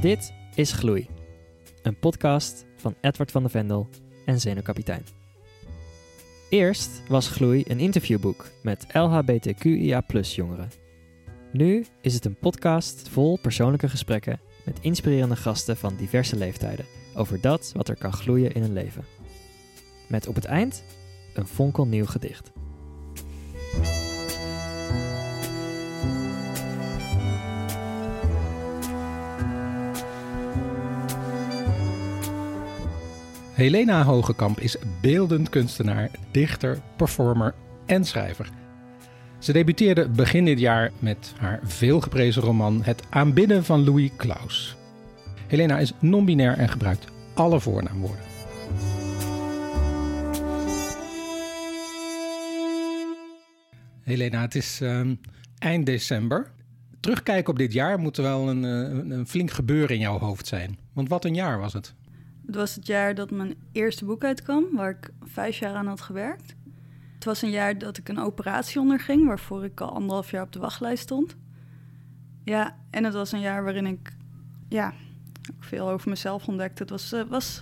Dit is Gloei, een podcast van Edward van de Vendel en Zenuwkapitein. Eerst was Gloei een interviewboek met LHBTQIA jongeren. Nu is het een podcast vol persoonlijke gesprekken met inspirerende gasten van diverse leeftijden over dat wat er kan gloeien in een leven. Met op het eind een fonkelnieuw gedicht. Helena Hogekamp is beeldend kunstenaar, dichter, performer en schrijver. Ze debuteerde begin dit jaar met haar veelgeprezen roman Het aanbidden van Louis Klaus. Helena is non-binair en gebruikt alle voornaamwoorden. Helena, het is ehm, eind december. Terugkijken op dit jaar moet wel een, een, een flink gebeuren in jouw hoofd zijn. Want wat een jaar was het. Het was het jaar dat mijn eerste boek uitkwam, waar ik vijf jaar aan had gewerkt. Het was een jaar dat ik een operatie onderging, waarvoor ik al anderhalf jaar op de wachtlijst stond. Ja, en het was een jaar waarin ik ja, veel over mezelf ontdekte. Het was, uh, was,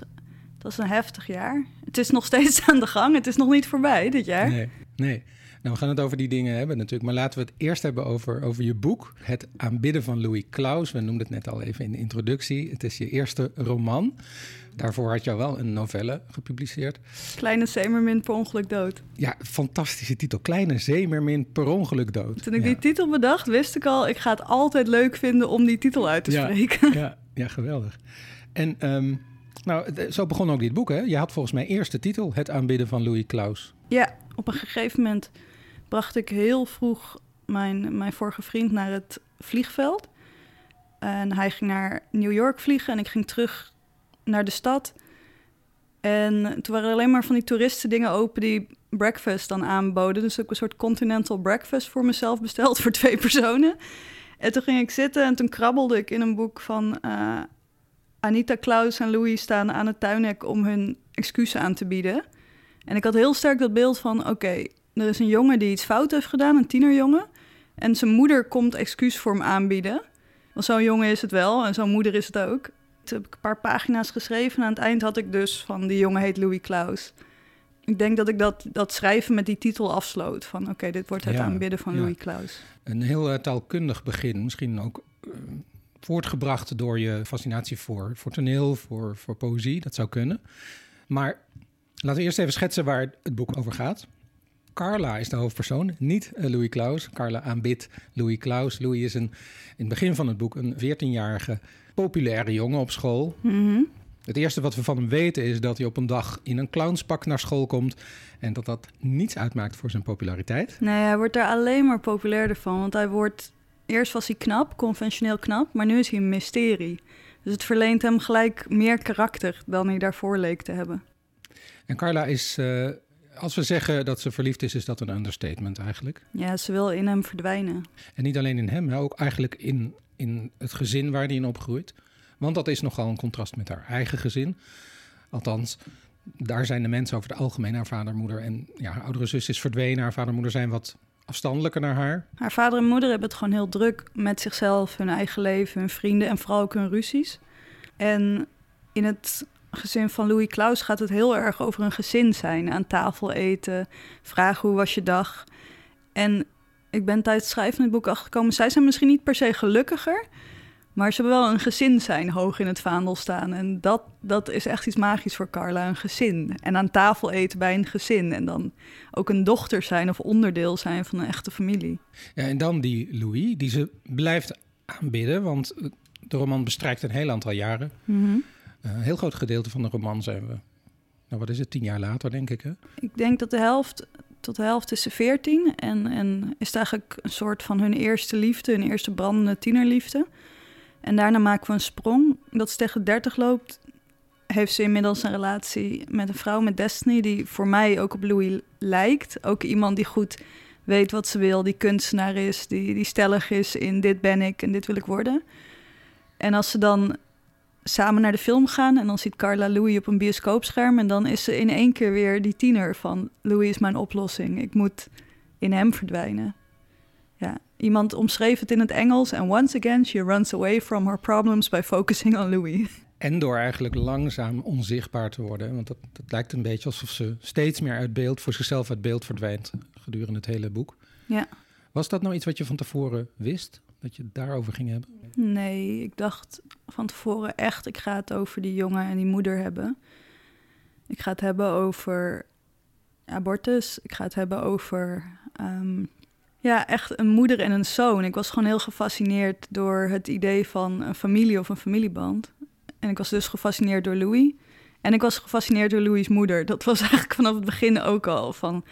het was een heftig jaar. Het is nog steeds aan de gang. Het is nog niet voorbij dit jaar. Nee, nee. Nou, we gaan het over die dingen hebben natuurlijk. Maar laten we het eerst hebben over, over je boek. Het aanbidden van Louis Klaus. We noemden het net al even in de introductie. Het is je eerste roman. Daarvoor had je al wel een novelle gepubliceerd. Kleine Zeemermin per ongeluk dood. Ja, fantastische titel. Kleine Zeemermin per ongeluk dood. Toen ik die titel bedacht, wist ik al... ik ga het altijd leuk vinden om die titel uit te spreken. Ja, ja geweldig. En um, nou, zo begon ook dit boek, hè? Je had volgens mij eerst de titel... Het aanbidden van Louis Klaus. Ja, op een gegeven moment bracht ik heel vroeg mijn, mijn vorige vriend naar het vliegveld. En hij ging naar New York vliegen en ik ging terug naar de stad. En toen waren er alleen maar van die toeristen dingen open die breakfast dan aanboden. Dus ook een soort continental breakfast voor mezelf besteld voor twee personen. En toen ging ik zitten en toen krabbelde ik in een boek van uh, Anita Klaus en Louis staan aan het tuinhek om hun excuses aan te bieden. En ik had heel sterk dat beeld van: oké, er is een jongen die iets fout heeft gedaan, een tienerjongen. En zijn moeder komt excuus voor hem aanbieden. Want zo'n jongen is het wel en zo'n moeder is het ook. Toen heb ik een paar pagina's geschreven en aan het eind had ik dus van die jongen heet Louis Klaus. Ik denk dat ik dat, dat schrijven met die titel afsloot. Van oké, dit wordt het aanbidden van Louis Klaus. Een heel uh, taalkundig begin. Misschien ook uh, voortgebracht door je fascinatie voor, voor toneel, voor, voor poëzie. Dat zou kunnen. Maar laten we eerst even schetsen waar het boek over gaat. Carla is de hoofdpersoon, niet eh, Louis Klaus. Carla aanbidt Louis Klaus. Louis is een, in het begin van het boek een 14-jarige populaire jongen op school. Mm Het eerste wat we van hem weten is dat hij op een dag in een clownspak naar school komt. En dat dat niets uitmaakt voor zijn populariteit. Nee, hij wordt daar alleen maar populairder van. Want hij wordt. Eerst was hij knap, conventioneel knap, maar nu is hij een mysterie. Dus het verleent hem gelijk meer karakter dan hij daarvoor leek te hebben. En Carla is uh, als we zeggen dat ze verliefd is, is dat een understatement eigenlijk. Ja, ze wil in hem verdwijnen. En niet alleen in hem, maar ook eigenlijk in, in het gezin waar hij in opgroeit. Want dat is nogal een contrast met haar eigen gezin. Althans, daar zijn de mensen over het algemeen, haar vader, moeder en ja, haar oudere zus is verdwenen. Haar vader en moeder zijn wat afstandelijker naar haar. Haar vader en moeder hebben het gewoon heel druk met zichzelf, hun eigen leven, hun vrienden en vooral ook hun ruzies. En in het gezin van Louis Klaus gaat het heel erg over een gezin zijn. Aan tafel eten, vragen hoe was je dag. En ik ben tijdens het schrijven van het boek achtergekomen... zij zijn misschien niet per se gelukkiger... maar ze hebben wel een gezin zijn hoog in het vaandel staan. En dat, dat is echt iets magisch voor Carla, een gezin. En aan tafel eten bij een gezin. En dan ook een dochter zijn of onderdeel zijn van een echte familie. Ja, en dan die Louis, die ze blijft aanbidden... want de roman bestrijkt een heel aantal jaren... Mm een heel groot gedeelte van de roman zijn we, nou wat is het, tien jaar later denk ik hè? Ik denk dat de helft, tot de helft is ze veertien en, en is het eigenlijk een soort van hun eerste liefde, hun eerste brandende tienerliefde. En daarna maken we een sprong. Dat ze tegen 30 loopt, heeft ze inmiddels een relatie met een vrouw met Destiny, die voor mij ook op Louis lijkt. Ook iemand die goed weet wat ze wil, die kunstenaar is, die, die stellig is in dit ben ik en dit wil ik worden. En als ze dan samen naar de film gaan en dan ziet Carla Louis op een bioscoopscherm en dan is ze in één keer weer die tiener van Louis is mijn oplossing. Ik moet in hem verdwijnen. Ja, iemand omschreef het in het Engels. En once again, she runs away from her problems by focusing on Louis. En door eigenlijk langzaam onzichtbaar te worden. Want dat, dat lijkt een beetje alsof ze steeds meer uit beeld, voor zichzelf uit beeld verdwijnt gedurende het hele boek. Ja. Was dat nou iets wat je van tevoren wist? Dat je het daarover ging hebben? Nee, ik dacht van tevoren echt, ik ga het over die jongen en die moeder hebben. Ik ga het hebben over abortus. Ik ga het hebben over ehm, ja, echt een moeder en een zoon. Ik was gewoon heel gefascineerd door het idee van een familie of een familieband. En ik was dus gefascineerd door Louis. En ik was gefascineerd door Louis' moeder. Dat was eigenlijk vanaf het begin ook al van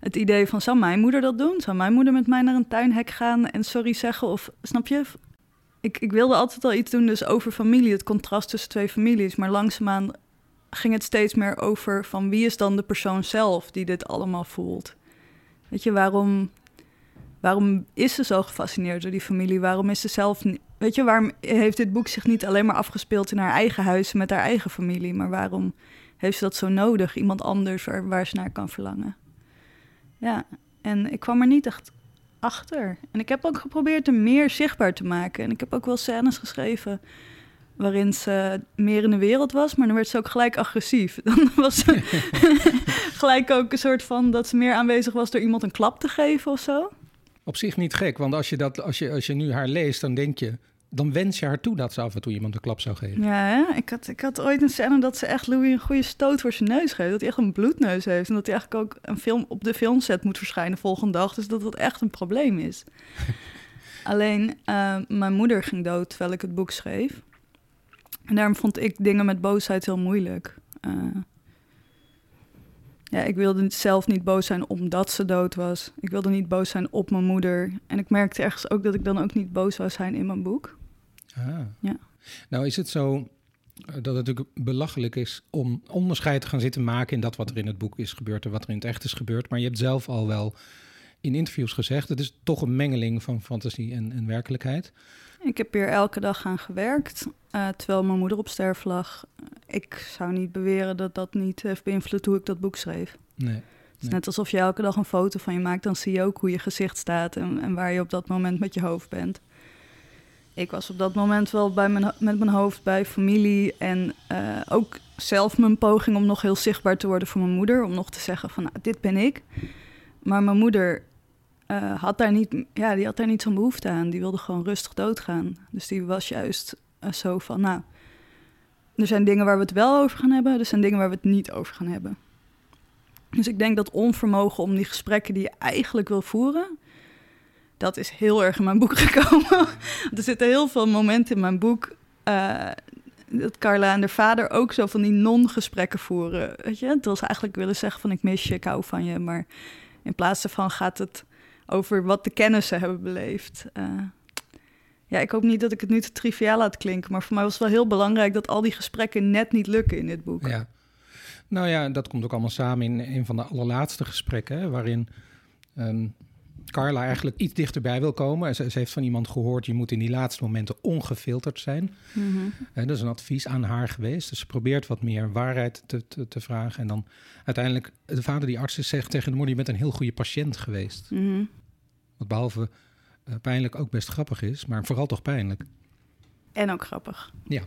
het idee van... zou mijn moeder dat doen? Zou mijn moeder met mij naar een tuinhek gaan en sorry zeggen? Of snap je? Ik, ik wilde altijd al iets doen dus over familie, het contrast tussen twee families. Maar langzaamaan ging het steeds meer over van wie is dan de persoon zelf die dit allemaal voelt. Weet je, waarom, waarom is ze zo gefascineerd door die familie? Waarom is ze zelf... Weet je, waarom heeft dit boek zich niet alleen maar afgespeeld in haar eigen huis met haar eigen familie? Maar waarom heeft ze dat zo nodig? Iemand anders waar, waar ze naar kan verlangen. Ja, en ik kwam er niet echt achter. En ik heb ook geprobeerd hem meer zichtbaar te maken. En ik heb ook wel scènes geschreven waarin ze meer in de wereld was, maar dan werd ze ook gelijk agressief. Dan was ze gelijk ook een soort van dat ze meer aanwezig was door iemand een klap te geven of zo. Op zich niet gek, want als je, dat, als je, als je nu haar leest, dan denk je, dan wens je haar toe dat ze af en toe iemand een klap zou geven. Ja, hè? Ik, had, ik had ooit een scène dat ze echt Louis een goede stoot voor zijn neus geeft. Dat hij echt een bloedneus heeft. En dat hij eigenlijk ook een film op de filmset moet verschijnen volgende dag. Dus dat dat echt een probleem is. Alleen, uh, mijn moeder ging dood terwijl ik het boek schreef. En daarom vond ik dingen met boosheid heel moeilijk. Uh, ja, ik wilde zelf niet boos zijn omdat ze dood was. Ik wilde niet boos zijn op mijn moeder. En ik merkte ergens ook dat ik dan ook niet boos zou zijn in mijn boek. Ah. Ja. Nou is het zo eh, dat het natuurlijk belachelijk is om onderscheid te gaan zitten maken in dat wat er in het boek is gebeurd en wat er in het echt is gebeurd. Maar je hebt zelf al wel in interviews gezegd, het is toch een mengeling van fantasie en, en werkelijkheid. Ik heb hier elke dag aan gewerkt, uh, terwijl mijn moeder op sterf lag. Ik zou niet beweren dat dat niet heeft beïnvloed hoe ik dat boek schreef. Nee. Het is net alsof je elke dag een foto van je maakt, dan zie je ook hoe je gezicht staat en, en waar je op dat moment met je hoofd bent. Ik was op dat moment wel bij mijn, met mijn hoofd bij familie en uh, ook zelf mijn poging om nog heel zichtbaar te worden voor mijn moeder. Om nog te zeggen van, nou, dit ben ik. Maar mijn moeder uh, had daar niet, ja, die had daar niet zo'n behoefte aan. Die wilde gewoon rustig doodgaan. Dus die was juist uh, zo van, nou, er zijn dingen waar we het wel over gaan hebben, er zijn dingen waar we het niet over gaan hebben. Dus ik denk dat onvermogen om die gesprekken die je eigenlijk wil voeren, dat is heel erg in mijn boek gekomen. er zitten heel veel momenten in mijn boek uh, dat Carla en haar vader ook zo van die non-gesprekken voeren. Weet je, het was eigenlijk willen zeggen van ik mis je, ik hou van je, maar in plaats daarvan gaat het over wat de kennissen hebben beleefd. Uh, ja, ik hoop niet dat ik het nu te triviaal laat klinken, maar voor mij was het wel heel belangrijk dat al die gesprekken net niet lukken in dit boek. Ja. Nou ja, dat komt ook allemaal samen in een van de allerlaatste gesprekken, waarin um, Carla eigenlijk iets dichterbij wil komen. Ze, ze, heeft van iemand gehoord, je moet in die laatste momenten ongefilterd zijn. Mm -hmm. uh, dat is een advies aan haar geweest. Dus ze probeert wat meer waarheid te, te, te, vragen. En dan uiteindelijk, de vader die arts is, zegt tegen de moeder, je bent een heel goede patiënt geweest. Mm -hmm. Wat behalve uh, pijnlijk ook best grappig is, maar vooral toch pijnlijk. En ook grappig. Ja.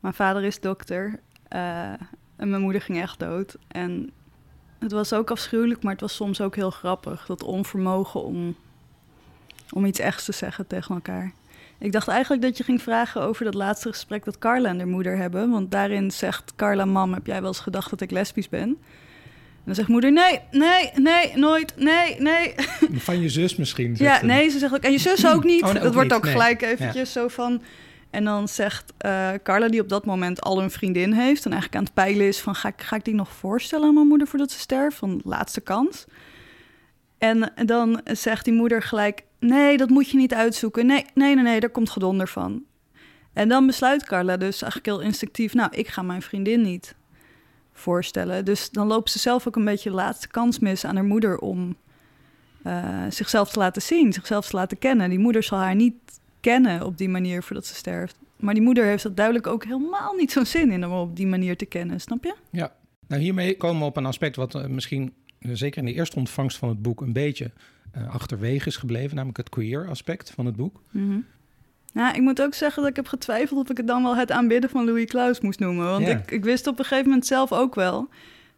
Mijn vader is dokter uh, en mijn moeder ging echt dood. En het was ook afschuwelijk, maar het was soms ook heel grappig. Dat onvermogen om, om iets echt te zeggen tegen elkaar. Ik dacht eigenlijk dat je ging vragen over dat laatste gesprek dat Carla en haar moeder hebben. Want daarin zegt Carla, mam, heb jij wel eens gedacht dat ik lesbisch ben? En dan zegt moeder, nee, nee, nee, nooit, nee, nee. Van je zus misschien? Ja, nee, ze zegt ook, en je zus ook niet. Oh, nee, dat wordt niet. ook Nee. gelijk eventjes zo van... En dan zegt uh, Carla, die op dat moment al een vriendin heeft... en eigenlijk aan het peilen is van... ga ik, ga ik die nog voorstellen aan mijn moeder voordat ze sterft? Van laatste kans. En dan zegt die moeder gelijk... nee, dat moet je niet uitzoeken. Nee, nee, nee, nee, daar komt gedonder van. En dan besluit Carla dus eigenlijk heel instinctief... nou, ik ga mijn vriendin niet voorstellen. Dus dan loopt ze zelf ook een beetje de laatste kans mis aan haar moeder... om uh, zichzelf te laten zien, zichzelf te laten kennen. Die moeder zal haar niet kennen op die manier voordat ze sterft. Maar die moeder heeft er duidelijk ook helemaal niet zo'n zin in om op die manier te kennen, snap je? Ja, nou hiermee komen we op een aspect wat uh, misschien, uh, zeker in de eerste ontvangst van het boek, een beetje uh, achterwege is gebleven, namelijk het queer aspect van het boek. Mm Nou, ik moet ook zeggen dat ik heb getwijfeld of ik het dan wel het aanbidden van Louis Klaus moest noemen. Want ik, ik wist op een gegeven moment zelf ook wel,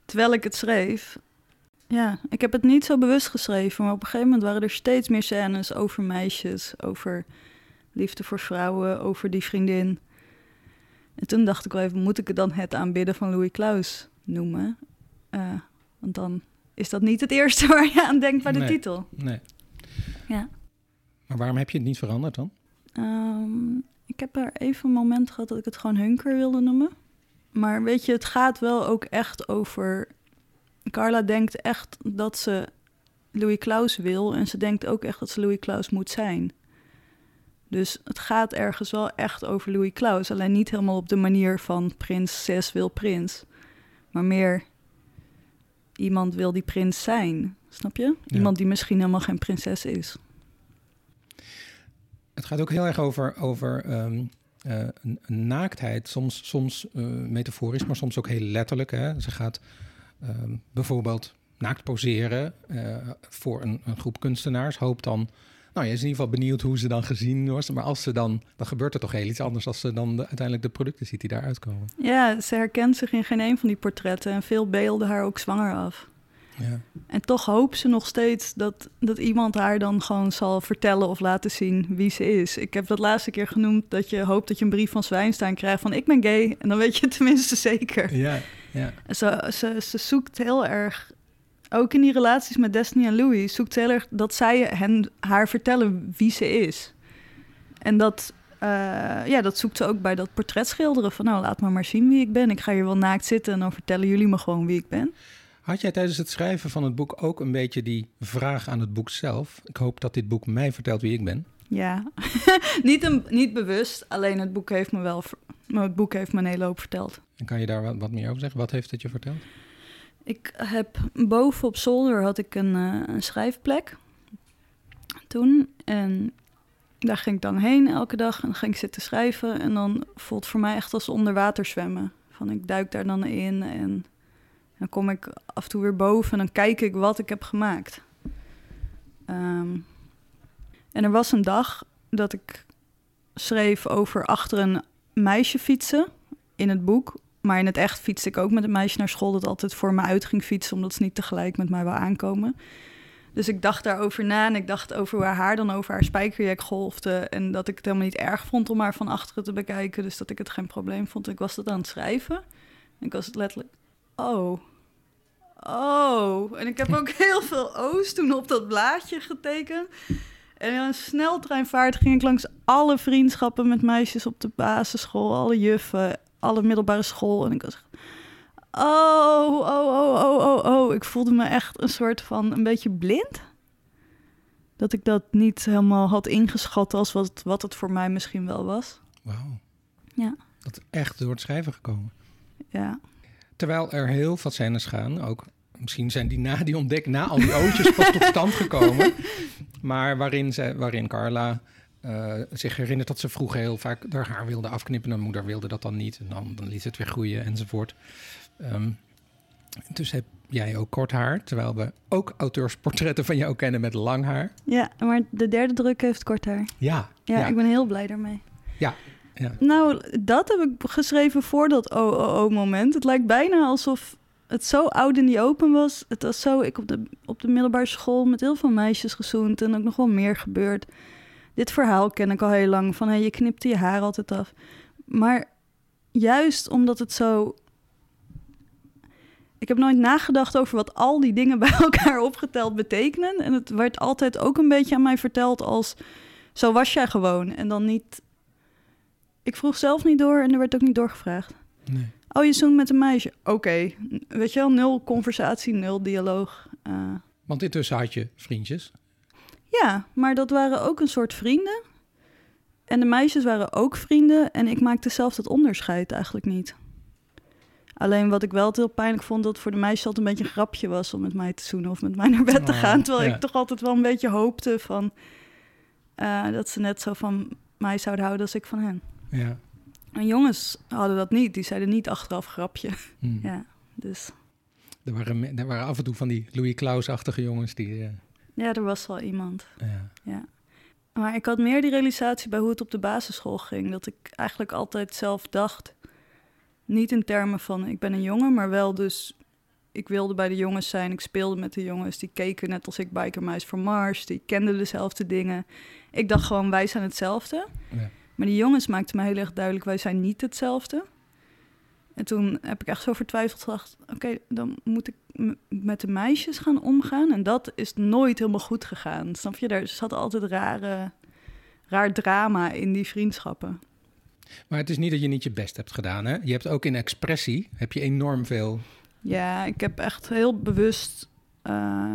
terwijl ik het schreef. Ja, ik heb het niet zo bewust geschreven, maar op een gegeven moment waren er steeds meer scènes over meisjes, over liefde voor vrouwen, over die vriendin. En toen dacht ik wel even, moet ik het dan het aanbidden van Louis Klaus noemen? Uh, want dan is dat niet het eerste waar je aan denkt bij de titel. Nee. Ja. Maar waarom heb je het niet veranderd dan? Um, ik heb er even een moment gehad dat ik het gewoon Hunker wilde noemen. Maar weet je, het gaat wel ook echt over... Carla denkt echt dat ze Louis Klaus wil... en ze denkt ook echt dat ze Louis Klaus moet zijn. Dus het gaat ergens wel echt over Louis Klaus. Alleen niet helemaal op de manier van prinses wil prins. Maar meer iemand wil die prins zijn. Snap je? Iemand die misschien helemaal geen prinses is. Het gaat ook heel erg over, over ehm, eh, een, naaktheid. Soms, soms uh, metaforisch, maar soms ook heel letterlijk. Hè? Ze gaat ehm, bijvoorbeeld naakt poseren uh, voor een, een, groep kunstenaars. Hoopt dan nou, je is in ieder geval benieuwd hoe ze dan gezien wordt. Maar als ze dan, dan gebeurt er toch heel iets anders als ze dan uiteindelijk de producten ziet die daaruit komen. Ja, ze herkent zich in geen een van die portretten en veel beelden haar ook zwanger af. Ja. En toch hoopt ze nog steeds dat, dat iemand haar dan gewoon zal vertellen of laten zien wie ze is. Ik heb dat laatste keer genoemd dat je hoopt dat je een brief van Zwijnstein krijgt van ik ben gay. En dan weet je het tenminste zeker. Ja, ja. Ze, ze, ze zoekt heel erg ook in die relaties met Destiny en Louis zoekt ze heel erg dat zij hen, haar vertellen wie ze is. En dat, uh, ja, dat zoekt ze ook bij dat portretschilderen. Van nou, laat me maar zien wie ik ben. Ik ga hier wel naakt zitten en dan vertellen jullie me gewoon wie ik ben. Had jij tijdens het schrijven van het boek ook een beetje die vraag aan het boek zelf? Ik hoop dat dit boek mij vertelt wie ik ben. Ja, niet, een, niet bewust. Alleen het boek heeft me wel het boek heeft me een hele hoop verteld. En kan je daar wat, wat meer over zeggen? Wat heeft het je verteld? Ik heb boven op zolder had ik een, uh, een schrijfplek toen. En daar ging ik dan heen elke dag en ging ik zitten schrijven. En dan voelt het voor mij echt als onder water zwemmen. Van ik duik daar dan in en dan kom ik af en toe weer boven en dan kijk ik wat ik heb gemaakt. Um, en er was een dag dat ik schreef over achter een meisje fietsen in het boek. Maar in het echt fietste ik ook met een meisje naar school dat altijd voor me uit ging fietsen, omdat ze niet tegelijk met mij wil aankomen. Dus ik dacht daarover na en ik dacht over waar haar dan over haar spijkerjack golfde. En dat ik het helemaal niet erg vond om haar van achteren te bekijken. Dus dat ik het geen probleem vond. Ik was dat aan het schrijven. En ik was het letterlijk, oh, oh. En ik heb ook heel veel O's toen op dat blaadje getekend. En in een sneltreinvaart ging ik langs alle vriendschappen met meisjes op de basisschool, alle juffen alle middelbare school. En ik was oh, oh, oh, oh, oh, oh. Ik voelde me echt een soort van een beetje blind. Dat ik dat niet helemaal had ingeschat als wat, wat het voor mij misschien wel was. Wauw. Ja. Dat is echt door het schrijven gekomen. Ja. Terwijl er heel veel scènes gaan, ook misschien zijn die na die ontdek, na al die ootjes pas tot stand gekomen. Maar waarin, ze, waarin Carla uh, zich herinnert dat ze vroeger heel vaak haar haar wilde afknippen. En moeder wilde dat dan niet. En dan, dan liet het weer groeien enzovoort. Um, dus heb jij ook kort haar. Terwijl we ook auteursportretten van jou kennen met lang haar. Ja, maar de derde druk heeft kort haar. Ja. Ja, ik ben heel blij daarmee. Ja. ja. Nou, dat heb ik geschreven voor dat oh-oh-oh-moment. Het lijkt bijna alsof het zo oud in die open was. Het was zo, ik op de, op de middelbare school met heel veel meisjes gezoend en ook nog wel meer gebeurd dit verhaal ken ik al heel lang. Van hey, je knipte je haar altijd af. Maar juist omdat het zo. Ik heb nooit nagedacht over wat al die dingen bij elkaar opgeteld betekenen. En het werd altijd ook een beetje aan mij verteld als. Zo was jij gewoon. En dan niet. Ik vroeg zelf niet door en er werd ook niet doorgevraagd. Nee. Oh, je zoent met een meisje. Oké. Weet je wel, nul conversatie, nul dialoog. Uh... Want intussen had je vriendjes. Ja, maar dat waren ook een soort vrienden. En de meisjes waren ook vrienden. En ik maakte zelf dat onderscheid eigenlijk niet. Alleen wat ik wel heel pijnlijk vond, dat voor de meisjes altijd een beetje een grapje was om met mij te zoenen of met mij naar bed te oh, gaan. Terwijl ik toch altijd wel een beetje hoopte van uh, dat ze net zo van mij zouden houden als ik van hen. Ja. En jongens hadden dat niet. Die zeiden niet achteraf grapje. Hmm. Ja, dus. Er waren, er waren af en toe van die Louis Klaus-achtige jongens die. Uh Ja, er was wel iemand. Ja. Maar ik had meer die realisatie bij hoe het op de basisschool ging. Dat ik eigenlijk altijd zelf dacht, niet in termen van ik ben een jongen, maar wel dus ik wilde bij de jongens zijn. Ik speelde met de jongens. Die keken net als ik Biker voor Mars. Die kenden dezelfde dingen. Ik dacht gewoon, wij zijn hetzelfde. Ja. Maar die jongens maakten me heel erg duidelijk, wij zijn niet hetzelfde. En toen heb ik echt zo vertwijfeld gedacht, oké, dan moet ik met de meisjes gaan omgaan. En dat is nooit helemaal goed gegaan. Snap je? Er zat altijd rare, raar drama in die vriendschappen. Maar het is niet dat je niet je best hebt gedaan. Hè? Je hebt ook in expressie heb je enorm veel. Ja, ik heb echt heel bewust. eh,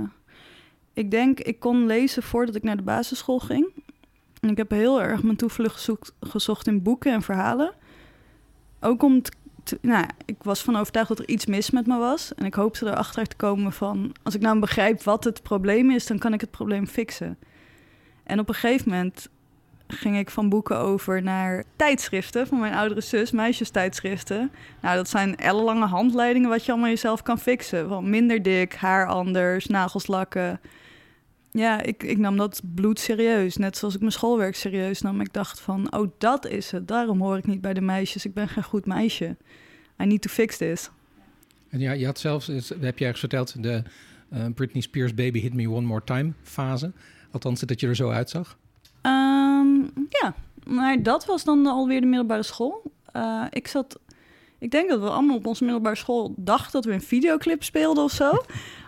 ik denk, ik kon lezen voordat ik naar de basisschool ging. En ik heb heel erg mijn toevlucht gezocht in boeken en verhalen. Ook om te- nou, ik was van overtuigd dat er iets mis met me was. En ik hoopte erachter te komen van, als ik nou begrijp wat het probleem is, dan kan ik het probleem fixen. En op een gegeven moment ging ik van boeken over naar tijdschriften van mijn oudere zus, meisjestijdschriften. Nou, dat zijn ellenlange handleidingen wat je allemaal jezelf kan fixen. Van minder dik, haar anders, nagels lakken. Ja, ik, ik nam dat bloed serieus. Net zoals ik mijn schoolwerk serieus nam. Ik dacht van, oh, dat is het. Daarom hoor ik niet bij de meisjes. Ik ben geen goed meisje. I need to fix this. En ja, je had zelfs, heb je ergens verteld, de eh, Britney Spears Baby Hit Me One More Time fase. Althans, dat je er zo uitzag. Ehm, ja, maar dat was dan alweer de middelbare school. Eh, ik zat... Ik denk dat we allemaal op onze middelbare school dachten dat we een videoclip speelden of zo.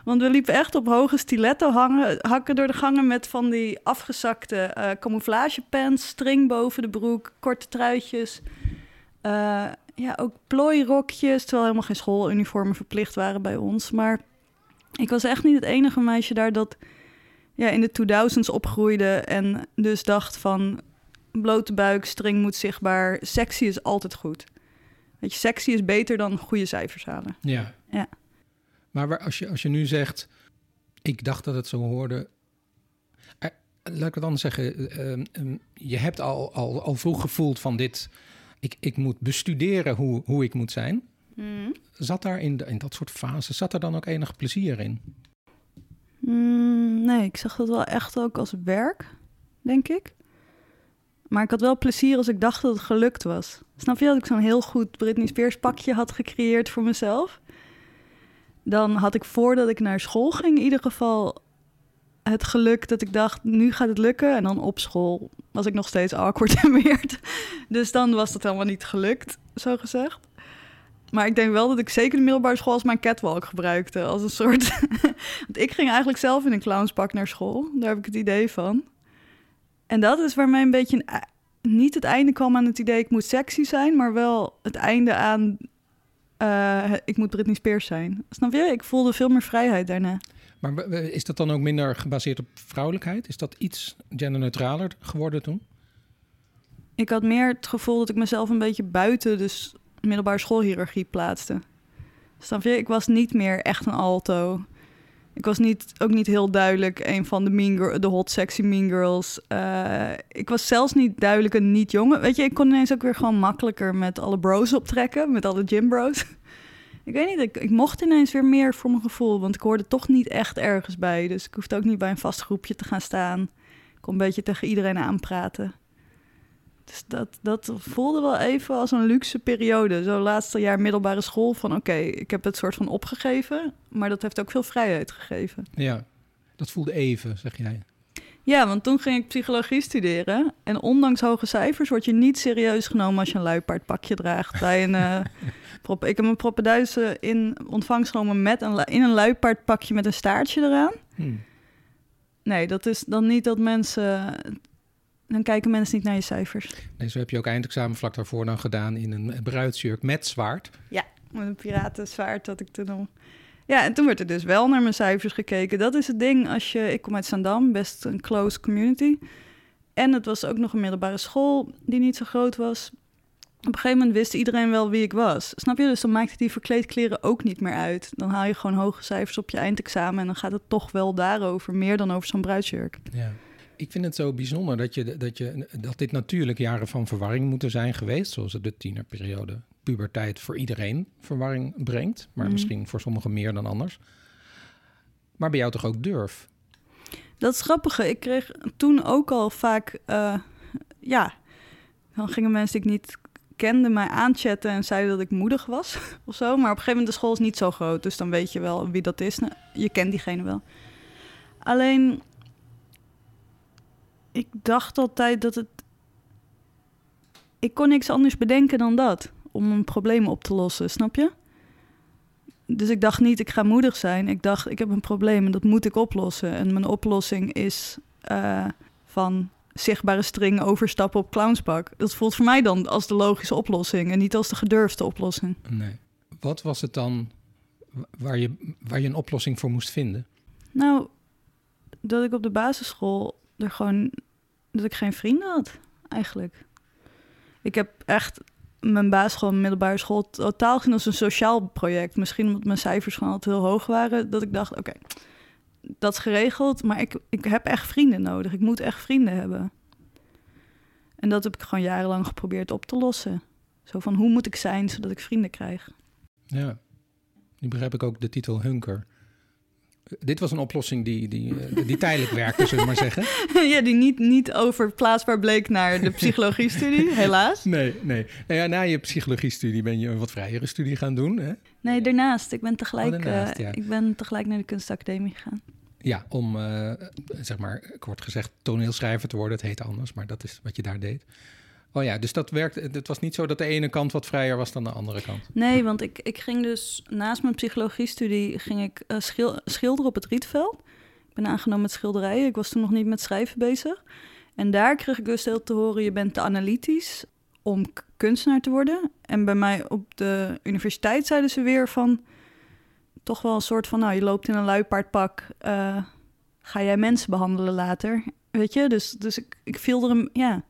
Want we liepen echt op hoge stiletto hangen, hakken door de gangen met van die afgezakte camouflagepants, string boven de broek, korte truitjes. Eh, ja, ook plooirokjes, terwijl helemaal geen schooluniformen verplicht waren bij ons. Maar ik was echt niet het enige meisje daar dat ja, in de 2000s opgroeide en dus dacht van blote buik, string moet zichtbaar, sexy is altijd goed. Weet je, sexy is beter dan goede cijfers halen. Ja. Ja. Maar waar, als, je, als je nu zegt, ik dacht dat het zo hoorde. Eh, laat ik het anders zeggen. eh, ehm, je hebt al, al, al vroeg gevoeld van dit. Ik, ik moet bestuderen hoe, hoe ik moet zijn. Zat daar in, de, in dat soort fases, zat er dan ook enig plezier in? Mm, nee, ik zag dat wel echt ook als werk, denk ik. Maar ik had wel plezier als ik dacht dat het gelukt was. Snap je dat ik zo'n heel goed Britney Spears pakje had gecreëerd voor mezelf? Dan had ik voordat ik naar school ging in ieder geval het geluk dat ik dacht, nu gaat het lukken. En dan op school was ik nog steeds awkward en weird. Dus dan was dat helemaal niet gelukt, zo gezegd. Maar ik denk wel dat ik zeker de middelbare school als mijn catwalk gebruikte. Als een soort... Want ik ging eigenlijk zelf in een clownspak naar school. Daar heb ik het idee van. En dat is waar mij een beetje... niet het einde kwam aan het idee ik moet sexy zijn... maar wel het einde aan eh, ik moet Britney Spears zijn. Snap je? Ik voelde veel meer vrijheid daarna. Maar is dat dan ook minder gebaseerd op vrouwelijkheid? Is dat iets genderneutraler geworden toen? Ik had meer het gevoel dat ik mezelf een beetje buiten de s- middelbare schoolhierarchie plaatste. Snap je? Ik was niet meer echt een alto. Ik was niet, ook niet heel duidelijk een van de, mean de hot sexy mean girls. Eh, ik was zelfs niet duidelijk een niet jongen. Weet je, ik kon ineens ook weer gewoon makkelijker met alle bros optrekken. Met alle gym bros. ik weet niet, ik, ik mocht ineens weer meer voor mijn gevoel. Want ik hoorde toch niet echt ergens bij. Dus ik hoefde ook niet bij een vast groepje te gaan staan. Ik kon een beetje tegen iedereen aanpraten. Dus dat, dat voelde wel even als een luxe periode. Zo laatste jaar middelbare school van oké, ik heb het soort van opgegeven. Maar dat heeft ook veel vrijheid gegeven. Ja, dat voelde even, zeg jij. Ja, want toen ging ik psychologie studeren. En ondanks hoge cijfers word je niet serieus genomen als je een luipaardpakje draagt. Bij een, eh, prop, ik heb mijn proppenduizen in ontvangst genomen met een, in een luipaardpakje met een staartje eraan. Hm. Nee, dat is dan niet dat mensen... Dan kijken mensen niet naar je cijfers. Nee, zo heb je ook eindexamen vlak daarvoor dan gedaan in een bruidsjurk met zwaard. Met een piratenzwaard dat ik toen om. Ja, en toen werd er dus wel naar mijn cijfers gekeken. Dat is het ding als je... Ik kom uit Zandam, best een close community. En het was ook nog een middelbare school die niet zo groot was. Op een gegeven moment wist iedereen wel wie ik was. Snap je? Dus dan maakte die verkleedkleren ook niet meer uit. Dan haal je gewoon hoge cijfers op je eindexamen... en dan gaat het toch wel daarover, meer dan over zo'n bruidsjurk. Ja. Ik vind het zo bijzonder dat, je, dat, je, dat dit natuurlijk jaren van verwarring moeten zijn geweest. Zoals de tienerperiode, puberteit voor iedereen verwarring brengt. Maar Mhm. misschien voor sommigen meer dan anders. Maar bij jou toch ook durf? Dat is grappige. Ik kreeg toen ook al vaak, uh, ja, dan gingen mensen die ik niet kende mij aanchatten en zeiden dat ik moedig was of zo. Maar op een gegeven moment de school is niet zo groot, dus dan weet je wel wie dat is. Nou, je kent diegene wel. Alleen, ik dacht altijd dat het. Ik kon niks anders bedenken dan dat om een probleem op te lossen, snap je? Dus ik dacht niet, ik ga moedig zijn. Ik dacht, ik heb een probleem en dat moet ik oplossen. En mijn oplossing is uh, van zichtbare string overstappen op clownspak. Dat voelt voor mij dan als de logische oplossing en niet als de gedurfde oplossing. Nee. Wat was het dan waar je, waar je een oplossing voor moest vinden? Nou, dat ik op de basisschool er gewoon dat ik geen vrienden had, eigenlijk. Ik heb echt mijn basisschool middelbare school totaal gezien als een sociaal project. Misschien omdat mijn cijfers gewoon altijd heel hoog waren, dat ik dacht, oké, dat is geregeld, maar ik, ik heb echt vrienden nodig. Ik moet echt vrienden hebben. En dat heb ik gewoon jarenlang geprobeerd op te lossen. Zo van, hoe moet ik zijn zodat ik vrienden krijg? Ja, nu begrijp ik ook de titel Hunker. Dit was een oplossing die, die, eh, die tijdelijk werkte, zullen we maar zeggen. Ja, die niet, niet overplaatsbaar bleek naar de psychologie-studie, helaas. Nee, nee. Nou ja, na je psychologie-studie ben je een wat vrijere studie gaan doen, hè? Nee, daarnaast. Ik ben tegelijk, oh, daarnaast, uh, ik ben tegelijk naar de kunstacademie gegaan. Ja, om, uh, zeg maar, kort gezegd, toneelschrijver te worden. Het heet anders, maar dat is wat je daar deed. Oh ja, dus dat werkt. Het was niet zo dat de ene kant wat vrijer was dan de andere kant. Nee, want ik, ik ging dus naast mijn psychologie-studie ging ik uh, schil, schilderen op het Rietveld. Ik ben aangenomen met schilderijen. Ik was toen nog niet met schrijven bezig. En daar kreeg ik dus heel te horen: je bent te analytisch om kunstenaar te worden. En bij mij op de universiteit zeiden ze weer van toch wel een soort van, nou, je loopt in een luipaardpak, uh, ga jij mensen behandelen later, weet je? Dus, dus ik, ik viel er, een, ja,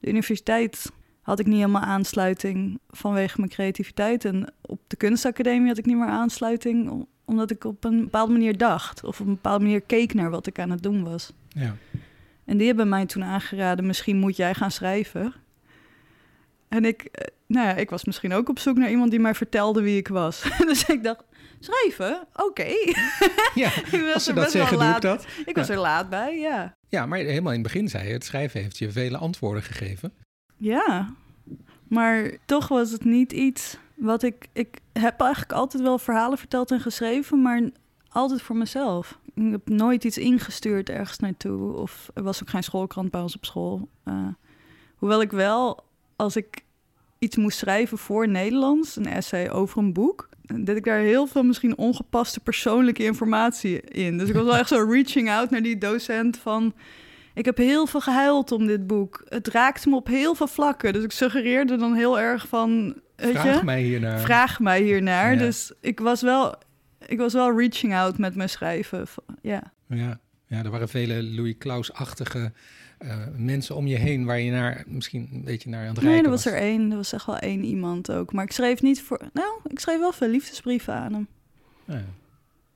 de universiteit had ik niet helemaal aansluiting vanwege mijn creativiteit. En op de kunstacademie had ik niet meer aansluiting, omdat ik op een bepaalde manier dacht. Of op een bepaalde manier keek naar wat ik aan het doen was. Ja. En die hebben mij toen aangeraden, misschien moet jij gaan schrijven. En ik, eh, nou ja, ik was misschien ook op zoek naar iemand die mij vertelde wie ik was. dus ik dacht, schrijven? Oké. Ja, als ze dat zeggen, doe ik dat. Ik was er laat bij, ja. Ja, maar helemaal in het begin zei je, het schrijven heeft je vele antwoorden gegeven. Ja, maar toch was het niet iets wat ik... Ik heb eigenlijk altijd wel verhalen verteld en geschreven, maar altijd voor mezelf. Ik heb nooit iets ingestuurd ergens naartoe. Of er was ook geen schoolkrant bij ons op school. Uh, hoewel ik wel, als ik iets moest schrijven voor Nederlands, een essay over een boek, dat ik daar heel veel misschien ongepaste persoonlijke informatie in. Dus ik was wel echt zo reaching out naar die docent van... Ik heb heel veel gehuild om dit boek. Het raakte me op heel veel vlakken. Dus ik suggereerde dan heel erg van... Weet vraag je, mij hiernaar. Vraag mij hiernaar. Dus ik was, wel, ik was wel reaching out met mijn schrijven. Ja. Ja, ja er waren vele Louis Klaus-achtige uh, mensen om je heen waar je naar misschien een beetje naar aan het rijden Nee, er was, er één. Er was echt wel één iemand ook. Maar ik schreef niet voor... Nou, ik schreef wel veel liefdesbrieven aan hem. Ja.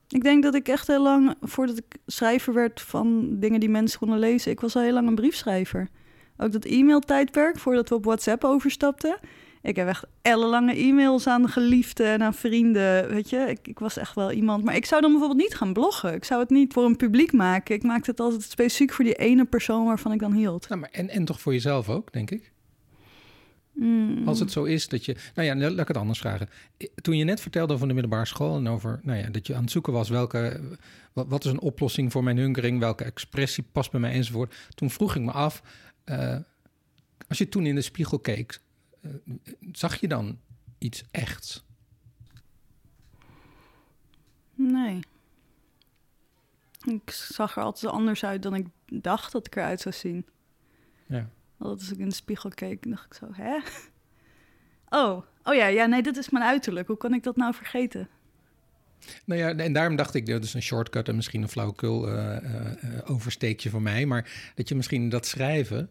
Ik denk dat ik echt heel lang, voordat ik schrijver werd van dingen die mensen konden lezen, ik was al heel lang een briefschrijver. Ook dat e-mailtijdperk, voordat we op WhatsApp overstapten. Ik heb echt ellenlange e-mails aan geliefden en aan vrienden. Weet je, ik, ik, was echt wel iemand. Maar ik zou dan bijvoorbeeld niet gaan bloggen. Ik zou het niet voor een publiek maken. Ik maakte het altijd specifiek voor die ene persoon waarvan ik dan hield. Nou, maar en, en toch voor jezelf ook, denk ik? Mm. Als het zo is dat je. Nou ja, laat ik het anders vragen. Toen je net vertelde over de middelbare school en over nou ja, dat je aan het zoeken was welke. Wat, wat is een oplossing voor mijn hunkering? Welke expressie past bij mij enzovoort. Toen vroeg ik me af. Uh, als je toen in de spiegel keek, zag je dan iets echts? Nee. Ik zag er altijd anders uit dan ik dacht dat ik eruit zou zien. Ja. Altijd als ik in de spiegel keek, dacht ik zo, hè? Oh, oh ja, ja, nee, dit is mijn uiterlijk. Hoe kan ik dat nou vergeten? Nou ja, en daarom dacht ik, dat is een shortcut en misschien een flauwekul uh, uh, oversteekje voor mij. Maar dat je misschien dat schrijven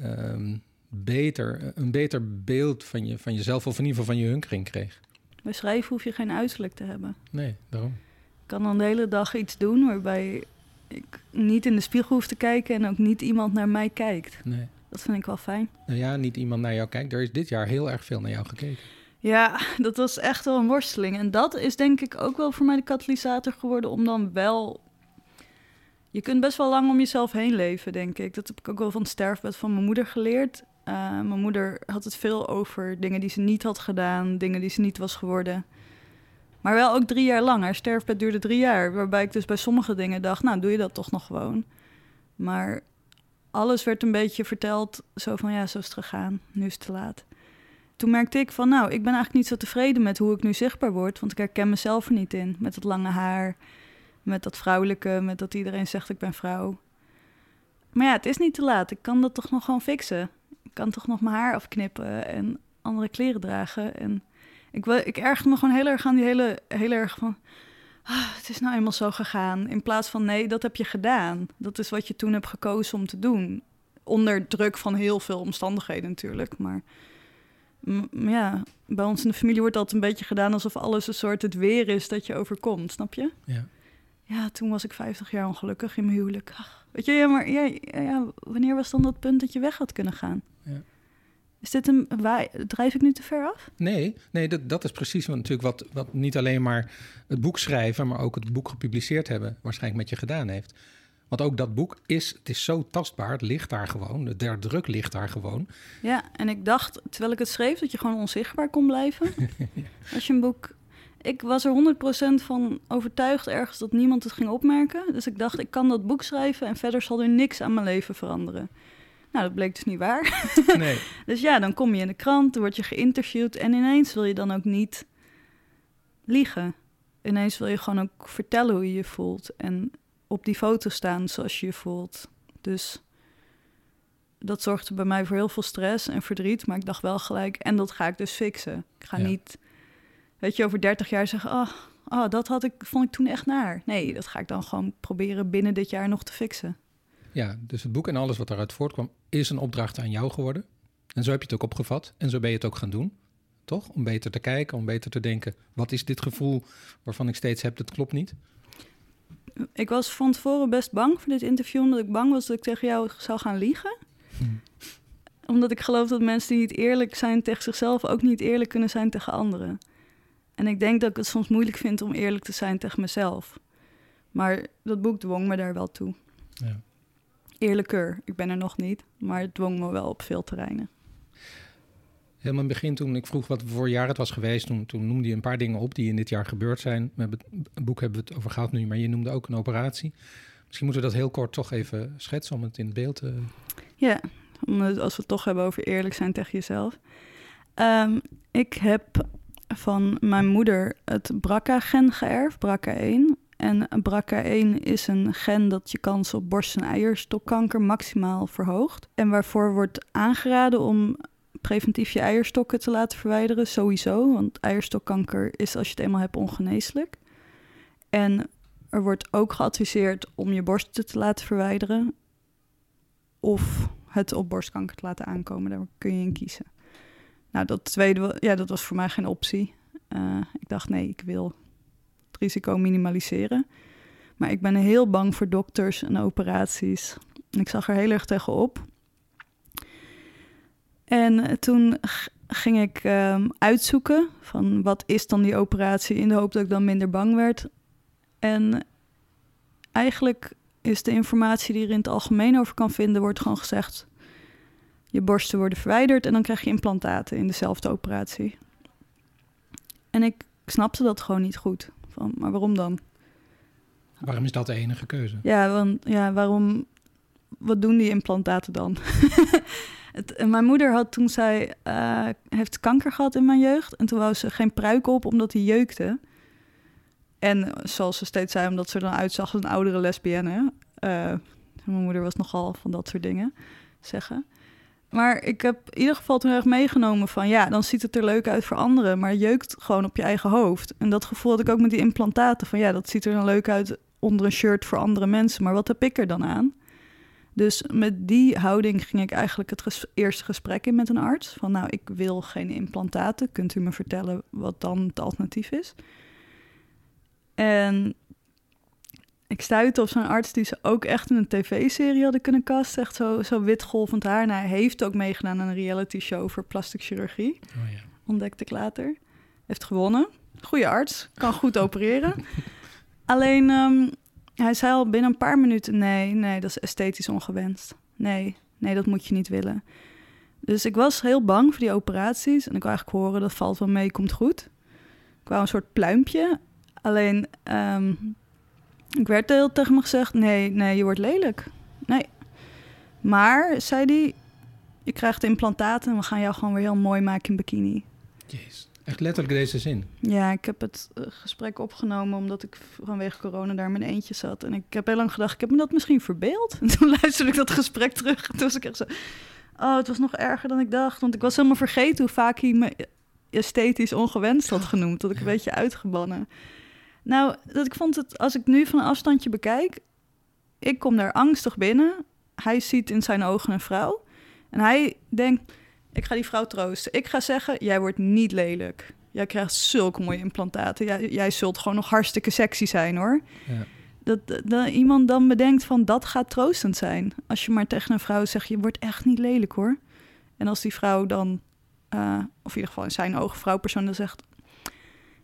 um, beter, een beter beeld van, je, van jezelf of in ieder geval van je hunkering kreeg. Bij schrijven hoef je geen uiterlijk te hebben. Nee, daarom. Ik kan dan de hele dag iets doen waarbij ik niet in de spiegel hoef te kijken en ook niet iemand naar mij kijkt. Nee. Dat vind ik wel fijn. Nou ja, niet iemand naar jou kijkt. Er is dit jaar heel erg veel naar jou gekeken. Ja, dat was echt wel een worsteling. En dat is denk ik ook wel voor mij de katalysator geworden om dan wel je kunt best wel lang om jezelf heen leven, denk ik. Dat heb ik ook wel van het sterfbed van mijn moeder geleerd. Uh, mijn moeder had het veel over dingen die ze niet had gedaan, dingen die ze niet was geworden. Maar wel ook drie jaar lang. Haar sterfbed duurde drie jaar. Waarbij ik dus bij sommige dingen dacht, nou doe je dat toch nog gewoon. Maar alles werd een beetje verteld, zo van ja, zo is het gegaan, nu is het te laat. Toen merkte ik van, nou, ik ben eigenlijk niet zo tevreden met hoe ik nu zichtbaar word, want ik herken mezelf er niet in. Met dat lange haar, met dat vrouwelijke, met dat iedereen zegt ik ben vrouw. Maar ja, het is niet te laat. Ik kan dat toch nog gewoon fixen. Ik kan toch nog mijn haar afknippen en andere kleren dragen. En ik, ik me gewoon heel erg aan die hele, heel erg van... Ah, het is nou eenmaal zo gegaan. In plaats van nee, dat heb je gedaan. Dat is wat je toen hebt gekozen om te doen. Onder druk van heel veel omstandigheden natuurlijk. Maar ja, bij ons in de familie wordt dat een beetje gedaan alsof alles een soort het weer is dat je overkomt, snap je? Ja. Ja, toen was ik 50 jaar ongelukkig in mijn huwelijk. Ach, weet je, ja, maar ja, ja, wanneer was dan dat punt dat je weg had kunnen gaan? Is dit een. Waar, drijf ik nu te ver af? Nee, nee dat, dat is precies wat, natuurlijk wat, wat niet alleen maar het boek schrijven, maar ook het boek gepubliceerd hebben, waarschijnlijk met je gedaan heeft. Want ook dat boek is, het is zo tastbaar, het ligt daar gewoon, de druk ligt daar gewoon. Ja, en ik dacht, terwijl ik het schreef, dat je gewoon onzichtbaar kon blijven. Als je een boek... Ik was er 100% van overtuigd ergens dat niemand het ging opmerken. Dus ik dacht, ik kan dat boek schrijven en verder zal er niks aan mijn leven veranderen. Nou, dat bleek dus niet waar. Nee. dus ja, dan kom je in de krant, dan word je geïnterviewd en ineens wil je dan ook niet liegen. Ineens wil je gewoon ook vertellen hoe je je voelt en op die foto staan zoals je je voelt. Dus dat zorgde bij mij voor heel veel stress en verdriet, maar ik dacht wel gelijk, en dat ga ik dus fixen. Ik ga niet, weet je, over 30 jaar zeggen, oh, oh, dat had ik, vond ik toen echt naar. Nee, dat ga ik dan gewoon proberen binnen dit jaar nog te fixen. Ja, dus het boek en alles wat daaruit voortkwam is een opdracht aan jou geworden. En zo heb je het ook opgevat en zo ben je het ook gaan doen. Toch? Om beter te kijken, om beter te denken, wat is dit gevoel waarvan ik steeds heb, dat klopt niet? Ik was van tevoren best bang voor dit interview, omdat ik bang was dat ik tegen jou zou gaan liegen. Hm. Omdat ik geloof dat mensen die niet eerlijk zijn tegen zichzelf ook niet eerlijk kunnen zijn tegen anderen. En ik denk dat ik het soms moeilijk vind om eerlijk te zijn tegen mezelf. Maar dat boek dwong me daar wel toe. Ja eerlijker. Ik ben er nog niet, maar het dwong me wel op veel terreinen. Helemaal in het begin, toen ik vroeg wat voor jaar het was geweest, toen, toen noemde je een paar dingen op die in dit jaar gebeurd zijn. Met het boek hebben we het over gehad nu, maar je noemde ook een operatie. Misschien moeten we dat heel kort toch even schetsen om het in beeld te... Ja, als we het toch hebben over eerlijk zijn tegen jezelf. Ehm, ik heb van mijn moeder het BRCA-gen geërfd, BRCA1. En BRCA1 is een gen dat je kans op borst- en eierstokkanker maximaal verhoogt. En waarvoor wordt aangeraden om preventief je eierstokken te laten verwijderen, sowieso. Want eierstokkanker is als je het eenmaal hebt ongeneeslijk. En er wordt ook geadviseerd om je borsten te laten verwijderen. Of het op borstkanker te laten aankomen. Daar kun je in kiezen. Nou, dat tweede, ja, dat was voor mij geen optie. Uh, ik dacht, nee, ik wil risico minimaliseren. Maar ik ben heel bang voor dokters en operaties. Ik zag er heel erg tegenop. En toen ging ik ehm, uitzoeken van wat is dan die operatie in de hoop dat ik dan minder bang werd. En eigenlijk is de informatie die er in het algemeen over kan vinden, wordt gewoon gezegd: je borsten worden verwijderd en dan krijg je implantaten in dezelfde operatie. En ik snapte dat gewoon niet goed maar waarom dan? Waarom is dat de enige keuze? Ja, want ja, waarom? Wat doen die implantaten dan? het, mijn moeder had toen zij uh, heeft kanker gehad in mijn jeugd en toen wou ze geen pruik op omdat hij jeukte. En zoals ze steeds zei, omdat ze er dan uitzag als een oudere lesbienne. Uh, mijn moeder was nogal van dat soort dingen zeggen. Maar ik heb in ieder geval toen erg meegenomen van ja, dan ziet het er leuk uit voor anderen, maar jeukt gewoon op je eigen hoofd. En dat gevoel had ik ook met die implantaten van ja, dat ziet er dan leuk uit onder een shirt voor andere mensen, maar wat heb ik er dan aan? Dus met die houding ging ik eigenlijk het eerste gesprek in met een arts. Van nou, ik wil geen implantaten. Kunt u me vertellen wat dan het alternatief is? En ik stuitte op zo'n arts die ze ook echt in een tv-serie hadden kunnen casten. Echt zo, zo witgolvend haar. En hij heeft ook meegedaan aan een reality show voor plastic chirurgie. Oh ja. Ontdekte ik later. Heeft gewonnen. Goede arts. Kan goed opereren. Alleen, ehm, hij zei al binnen een paar minuten: nee, nee, dat is esthetisch ongewenst. Nee, nee, dat moet je niet willen. Dus ik was heel bang voor die operaties. En ik wou eigenlijk horen: dat valt wel mee, komt goed. Ik wou een soort pluimpje. Alleen, ehm, ik werd heel tegen me gezegd: nee, nee, je wordt lelijk. Nee. Maar, zei hij, je krijgt implantaten en we gaan jou gewoon weer heel mooi maken in bikini. Jeez. Echt letterlijk deze zin. Ja, ik heb het eh, gesprek opgenomen omdat ik vanwege corona daar mijn eentje zat. En ik heb heel lang gedacht, ik heb me dat misschien verbeeld. En toen luisterde ik dat gesprek terug. En toen was ik echt zo, oh, het was nog erger dan ik dacht. Want ik was helemaal vergeten hoe vaak hij me esthetisch ongewenst had genoemd. Dat ik een beetje uitgebannen. Nou, dat ik vond het, als ik nu van een afstandje bekijk, ik kom daar angstig binnen. Hij ziet in zijn ogen een vrouw. En hij denkt, ik ga die vrouw troosten. Ik ga zeggen, jij wordt niet lelijk. Jij krijgt zulke mooie implantaten. Jij, jij zult gewoon nog hartstikke sexy zijn, hoor. Ja. Dat, dat, iemand dan bedenkt van, dat gaat troostend zijn. Als je maar tegen een vrouw zegt, je wordt echt niet lelijk, hoor. En als die vrouw dan, uh, of in ieder geval in zijn ogen vrouwpersoon, dan zegt...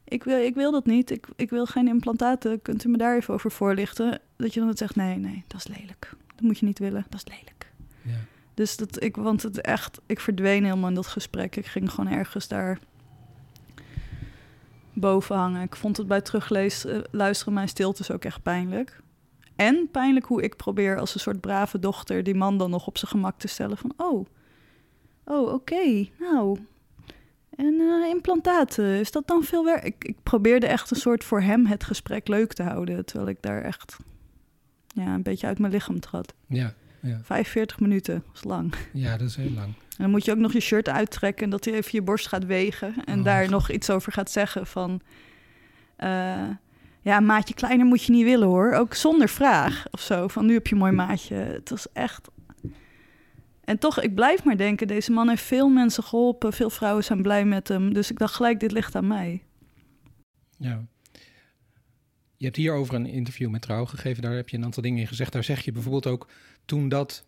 Ik wil, ik wil dat niet, ik, ik wil geen implantaten. Kunt u me daar even over voorlichten? Dat je dan zegt, nee, nee, dat is lelijk. Dat moet je niet willen, dat is lelijk. Ja. Dus dat ik, want het echt, ik verdween helemaal in dat gesprek. Ik ging gewoon ergens daar boven hangen. Ik vond het bij terugluisteren luisteren mijn stiltes ook echt pijnlijk. En pijnlijk hoe ik probeer als een soort brave dochter die man dan nog op zijn gemak te stellen van oh, oh oké, nou. En uh, implantaten, is dat dan veel werk? Ik, ik probeerde echt een soort voor hem het gesprek leuk te houden, terwijl ik daar echt ja, een beetje uit mijn lichaam trad. Ja. Ja. 45 minuten, dat is lang. Ja, dat is heel lang. En dan moet je ook nog je shirt uittrekken en dat hij even je borst gaat wegen en oh, daar nog iets over gaat zeggen van... Uh, ja, maatje kleiner moet je niet willen hoor. Ook zonder vraag of zo. Van nu heb je een mooi maatje. Het was echt. En toch, ik blijf maar denken: deze man heeft veel mensen geholpen. Veel vrouwen zijn blij met hem. Dus ik dacht gelijk: dit ligt aan mij. Ja. Je hebt hierover een interview met Trouw gegeven. Daar heb je een aantal dingen in gezegd. Daar zeg je bijvoorbeeld ook toen dat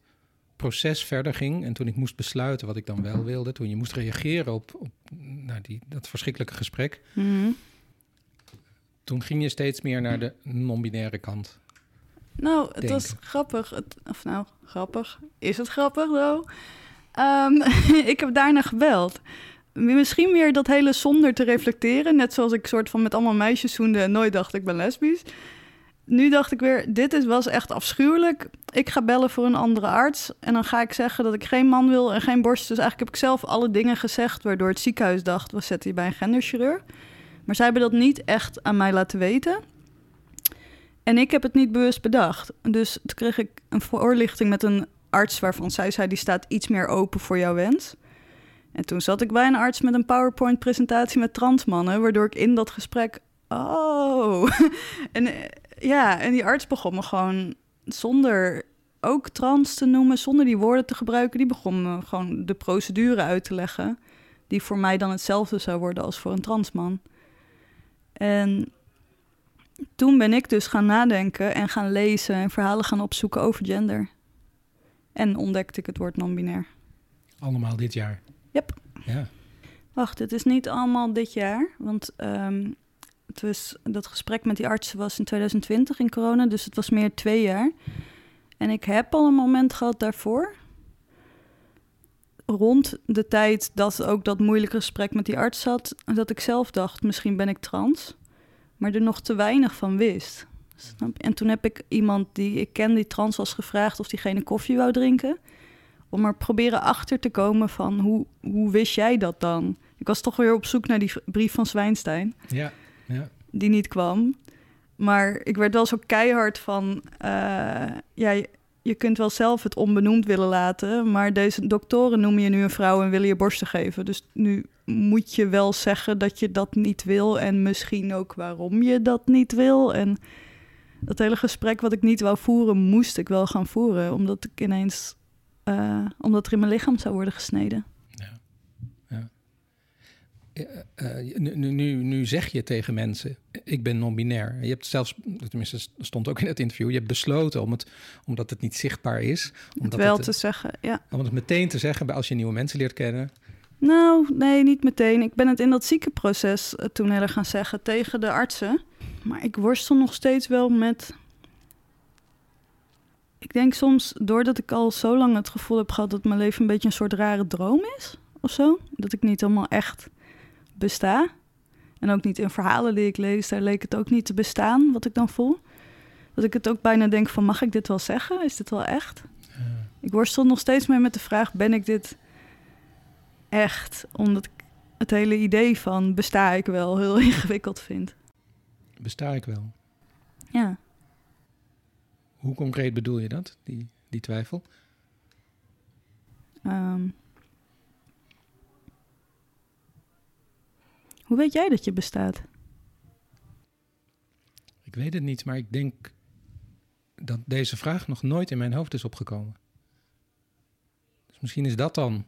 proces verder ging en toen ik moest besluiten wat ik dan wel wilde, toen je moest reageren op, op nou, die, dat verschrikkelijke gesprek, mhm. toen ging je steeds meer naar de non-binaire kant. Nou, het was grappig. Het, of nou, grappig. Is het grappig, though? Um, ik heb daarna gebeld. Misschien meer dat hele zonder te reflecteren. Net zoals ik soort van met allemaal meisjes zoende en nooit dacht ik ben lesbisch nu dacht ik weer, dit is, was echt afschuwelijk. Ik ga bellen voor een andere arts. En dan ga ik zeggen dat ik geen man wil en geen borst. Dus eigenlijk heb ik zelf alle dingen gezegd... waardoor het ziekenhuis dacht, we zetten je bij een genderchirurg. Maar zij hebben dat niet echt aan mij laten weten. En ik heb het niet bewust bedacht. Dus toen kreeg ik een voorlichting met een arts... waarvan zij zei, die staat iets meer open voor jouw wens. En toen zat ik bij een arts met een PowerPoint-presentatie met transmannen... waardoor ik in dat gesprek oh. en ja, en die arts begon me gewoon zonder ook trans te noemen, zonder die woorden te gebruiken, die begon me gewoon de procedure uit te leggen, die voor mij dan hetzelfde zou worden als voor een transman. En toen ben ik dus gaan nadenken en gaan lezen en verhalen gaan opzoeken over gender. En ontdekte ik het woord non-binair. Allemaal dit jaar? Yep. Ja. Wacht, het is niet allemaal dit jaar, want um, het was, dat gesprek met die artsen was in 2020 in corona, dus het was meer twee jaar. En ik heb al een moment gehad daarvoor. Rond de tijd dat ook dat moeilijke gesprek met die arts zat, dat ik zelf dacht, misschien ben ik trans, maar er nog te weinig van wist. En toen heb ik iemand die ik ken die trans was gevraagd of diegene koffie wou drinken. Om er proberen achter te komen van hoe, hoe wist jij dat dan? Ik was toch weer op zoek naar die brief van Zwijnstein. Ja ja. die niet kwam. Maar ik werd wel zo keihard van, uh, ja, je kunt wel zelf het onbenoemd willen laten, maar deze doktoren noemen je nu een vrouw en willen je borsten geven. Dus nu moet je wel zeggen dat je dat niet wil en misschien ook waarom je dat niet wil. En dat hele gesprek wat ik niet wou voeren, moest ik wel gaan voeren, omdat ik ineens, uh, omdat er in mijn lichaam zou worden gesneden. Uh, nu, nu, nu, zeg je tegen mensen, ik ben non-binair. Je hebt zelfs, tenminste stond ook in het interview, je hebt besloten om het, omdat het niet zichtbaar is. Om het wel te zeggen, ja. Om het meteen te zeggen als je nieuwe mensen leert kennen. Nou, nee, niet meteen. Ik ben het in dat ziekenproces toen heel erg gaan zeggen tegen de artsen. Maar ik worstel nog steeds wel met denk soms, doordat ik al zo lang het gevoel heb gehad dat mijn leven een beetje een soort rare droom is of zo, dat ik niet helemaal echt besta. En ook niet in verhalen die ik lees, daar leek het ook niet te bestaan, wat ik dan voel. Dat ik het ook bijna denk van, mag ik dit wel zeggen? Is dit wel echt? Ik worstel nog steeds mee met de vraag, ben ik dit echt? Omdat ik het hele idee van besta ik wel heel ingewikkeld vind. Besta ik wel? Ja. Hoe concreet bedoel je dat, die, die twijfel? Ehm. hoe weet jij dat je bestaat? Ik weet het niet, maar ik denk dat deze vraag nog nooit in mijn hoofd is opgekomen. Dus misschien is dat dan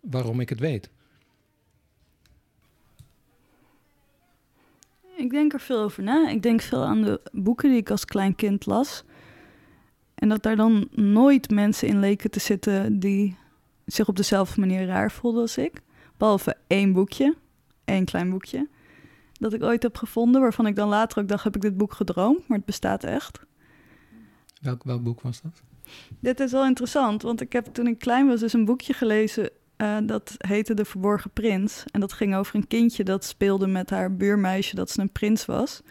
waarom ik het weet. Ik denk er veel over na. Ik denk veel aan de boeken die ik als klein kind las. En dat daar dan nooit mensen in leken te zitten die zich op dezelfde manier raar voelden als ik. Behalve één boekje, één klein boekje, dat ik ooit heb gevonden, waarvan ik dan later ook dacht, heb ik dit boek gedroomd, maar het bestaat echt. Welk, welk boek was dat? Dit is wel interessant, want ik heb toen ik klein was dus een boekje gelezen uh, dat heette De Verborgen Prins. En dat ging over een kindje dat speelde met haar buurmeisje dat ze een prins was.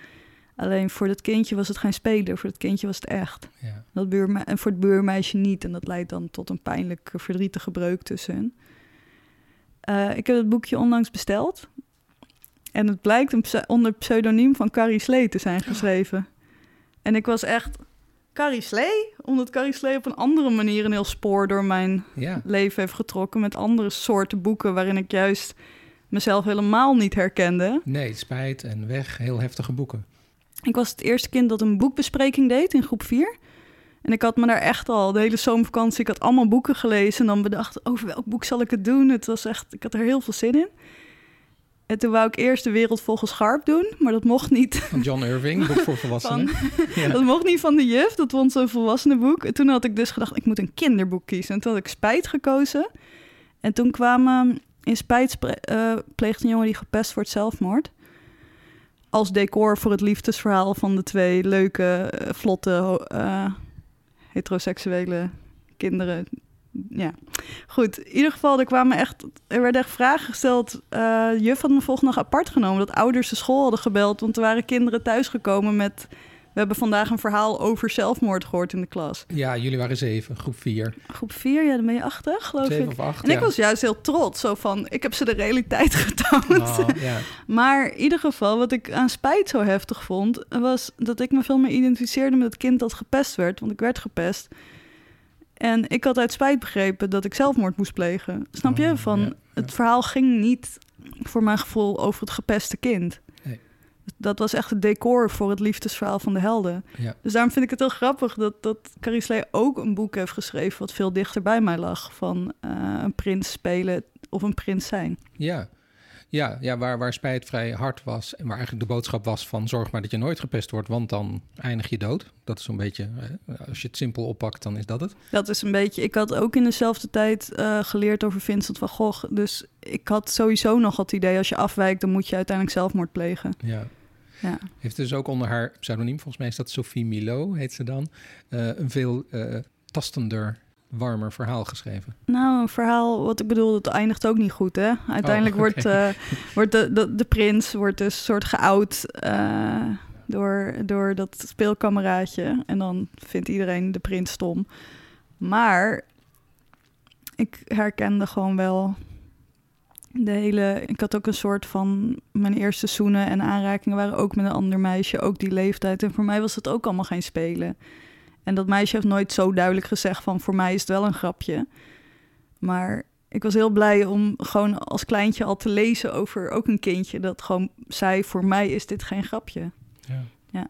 Alleen voor dat kindje was het geen speler, voor dat kindje was het echt. Ja. Dat buurme en voor het buurmeisje niet. En dat leidt dan tot een pijnlijke, verdrietige breuk tussen hen. Uh, ik heb het boekje onlangs besteld. En het blijkt een pse onder pseudoniem van Carrie Slee te zijn geschreven. En ik was echt Carrie Slee, omdat Carrie Slee op een andere manier een heel spoor door mijn Ja. leven heeft getrokken met andere soorten boeken waarin ik juist mezelf helemaal niet herkende. Nee, spijt en weg, heel heftige boeken. Ik was het eerste kind dat een boekbespreking deed in groep 4. En ik had me daar echt al de hele zomervakantie, ik had allemaal boeken gelezen en dan bedacht over welk boek zal ik het doen. Het was echt, ik had er heel veel zin in. En toen wou ik eerst de wereld volgens Sharp doen, maar dat mocht niet. Van John Irving, boek voor volwassenen. Ja. Dat mocht niet van de juf, dat vond ze een volwassenenboek. En toen had ik dus gedacht, ik moet een kinderboek kiezen. En toen had ik Spijt gekozen. En toen kwamen in Spijt pleegt een jongen die gepest wordt zelfmoord. Als decor voor het liefdesverhaal van de twee leuke, eh, vlotte, eh, heteroseksuele kinderen. Ja, goed. In ieder geval, er kwamen echt, er werden echt vragen gesteld. Eh, juf had me volgende dag apart genomen dat ouders de school hadden gebeld, want er waren kinderen thuisgekomen met. We hebben vandaag een verhaal over zelfmoord gehoord in de klas. ja, jullie waren zeven, groep vier. Groep 4, ja, dan ben je achter, geloof Zeven ik. of acht, En ik was juist heel trots, zo van, ik heb ze de realiteit getoond. Oh, ja. Maar in ieder geval, wat ik aan spijt zo heftig vond, was dat ik me veel meer identificeerde met het kind dat gepest werd, want ik werd gepest. En ik had uit spijt begrepen dat ik zelfmoord moest plegen. Snap je? Oh, Van, ja, ja. Het verhaal ging niet, voor mijn gevoel, over het gepeste kind. Nee. Dat was echt het decor voor het liefdesverhaal van de helden. Ja. Dus daarom vind ik het heel grappig dat, dat Carrie Slee ook een boek heeft geschreven... wat veel dichter bij mij lag. Van eh, een prins spelen of een prins zijn. Ja, ja, ja waar, waar spijt vrij hard was en waar eigenlijk de boodschap was van zorg maar dat je nooit gepest wordt, want dan eindig je dood. Dat is zo'n beetje, als je het simpel oppakt, dan is dat het. Dat is een beetje... Ik had ook in dezelfde tijd eh, geleerd over Vincent van Gogh. Dus ik had sowieso nog het idee... als je afwijkt, dan moet je uiteindelijk zelfmoord plegen. Ja. Ja. Heeft dus ook onder haar pseudoniem, volgens mij is dat Sophie Milo, heet ze dan, eh, een veel eh, tastender, warmer verhaal geschreven. Nou, een verhaal, wat ik bedoel, dat eindigt ook niet goed, hè? Uiteindelijk Oh, wordt, eh, wordt de, de, de prins wordt dus een soort geout eh, door, door dat speelkameraadje. En dan vindt iedereen de prins stom. Maar ik herkende gewoon wel de hele... Ik had ook een soort van... Mijn eerste zoenen en aanrakingen waren ook met een ander meisje. Ook die leeftijd. En voor mij was het ook allemaal geen spelen. En dat meisje heeft nooit zo duidelijk gezegd van... voor mij is het wel een grapje. Maar ik was heel blij om gewoon als kleintje al te lezen over ook een kindje... dat gewoon zei, voor mij is dit geen grapje. Ja. Ja.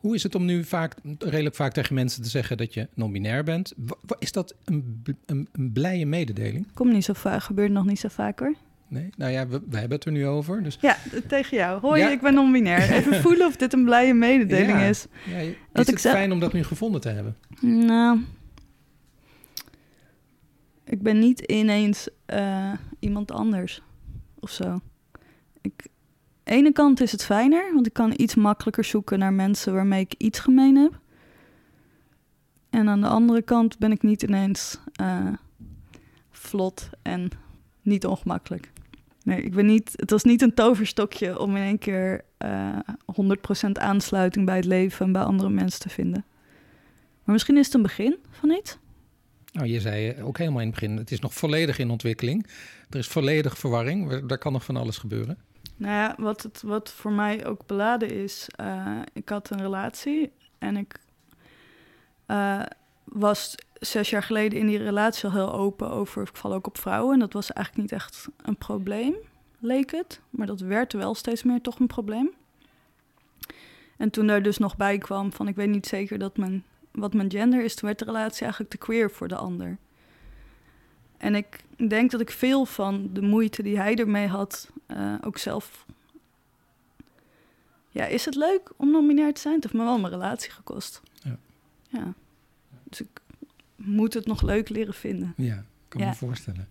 Hoe is het om nu vaak, redelijk vaak tegen mensen te zeggen dat je non-binair bent? Is dat een, een, een blije mededeling? Komt niet zo vaak, gebeurt nog niet zo vaak hoor. Nee? Nou ja, we, we hebben het er nu over. Dus Ja, tegen jou. Hoi, Ja. ik ben non-binair. Even voelen of dit een blije mededeling Ja. is. ja, is Wat het ik zeg- fijn om dat nu gevonden te hebben? Nou, ik ben niet ineens eh, iemand anders of zo. Ik, ene kant is het fijner, want ik kan iets makkelijker zoeken naar mensen waarmee ik iets gemeen heb. En aan de andere kant ben ik niet ineens uh, vlot en niet ongemakkelijk. Nee, ik ben niet, het was niet een toverstokje om in één keer uh, eh, 100% aansluiting bij het leven en bij andere mensen te vinden. Maar misschien is het een begin van iets. Nou, je zei ook helemaal in het begin, het is nog volledig in ontwikkeling. Er is volledig verwarring, daar kan nog van alles gebeuren. Nou ja, wat, het, wat voor mij ook beladen is, uh, ik had een relatie en ik uh, was zes jaar geleden in die relatie al heel open over, ik val ook op vrouwen. En dat was eigenlijk niet echt een probleem, leek het. Maar dat werd wel steeds meer toch een probleem. En toen daar dus nog bij kwam van ik weet niet zeker dat mijn, wat mijn gender is, toen werd de relatie eigenlijk te queer voor de ander. En ik denk dat ik veel van de moeite die hij ermee had, uh, ook zelf. Ja, is het leuk om nominair te zijn? Het heeft me wel mijn relatie gekost. Ja. ja. Dus ik moet het nog leuk leren vinden. Ja, kan me voorstellen.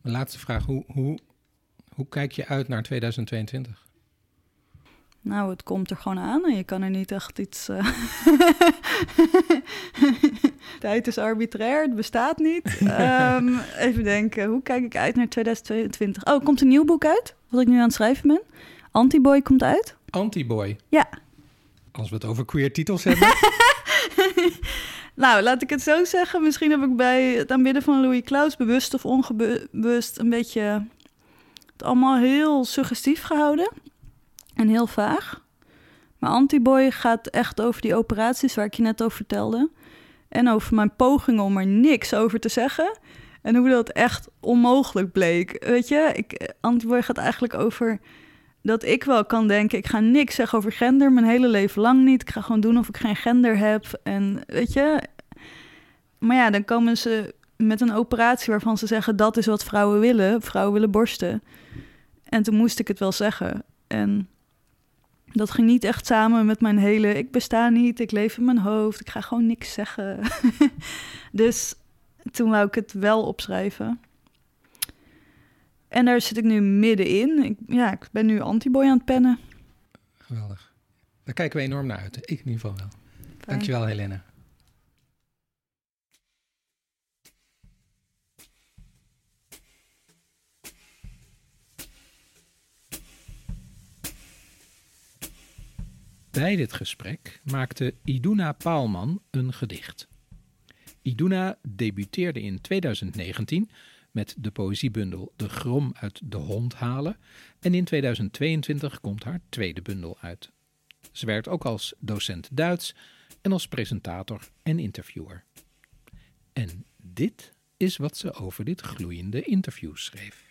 Mijn laatste vraag: hoe, hoe, hoe kijk je uit naar 2022? Nou, het komt er gewoon aan en je kan er niet echt iets. Uh... Tijd is arbitrair, het bestaat niet. um, even denken, hoe kijk ik uit naar 2022? Oh, komt een nieuw boek uit, wat ik nu aan het schrijven ben. Antiboy komt uit. Antiboy? Ja. Als we het over queer titels hebben. nou, laat ik het zo zeggen. Misschien heb ik bij het aanbidden van Louis Klaus bewust of onbewust een beetje het allemaal heel suggestief gehouden en heel vaag. Maar Antiboy gaat echt over die operaties waar ik je net over vertelde. En over mijn pogingen om er niks over te zeggen. En hoe dat echt onmogelijk bleek. Weet je, ik, Antiboy gaat eigenlijk over dat ik wel kan denken: ik ga niks zeggen over gender, mijn hele leven lang niet. Ik ga gewoon doen of ik geen gender heb. En weet je, maar ja, dan komen ze met een operatie waarvan ze zeggen dat is wat vrouwen willen. Vrouwen willen borsten. En toen moest ik het wel zeggen. En dat ging niet echt samen met mijn hele ik besta niet, ik leef in mijn hoofd, ik ga gewoon niks zeggen. dus toen wou ik het wel opschrijven. En daar zit ik nu middenin. Ik, ja, ik ben nu antiboy aan het pennen. Geweldig. Daar kijken we enorm naar uit. Ik in ieder geval wel. Fijn. Dankjewel, Helena. Bij dit gesprek maakte Iduna Paalman een gedicht. Iduna debuteerde in 2019 met de poëziebundel De Grom uit de Hond halen en in 2022 komt haar tweede bundel uit. Ze werkt ook als docent Duits en als presentator en interviewer. En dit is wat ze over dit gloeiende interview schreef.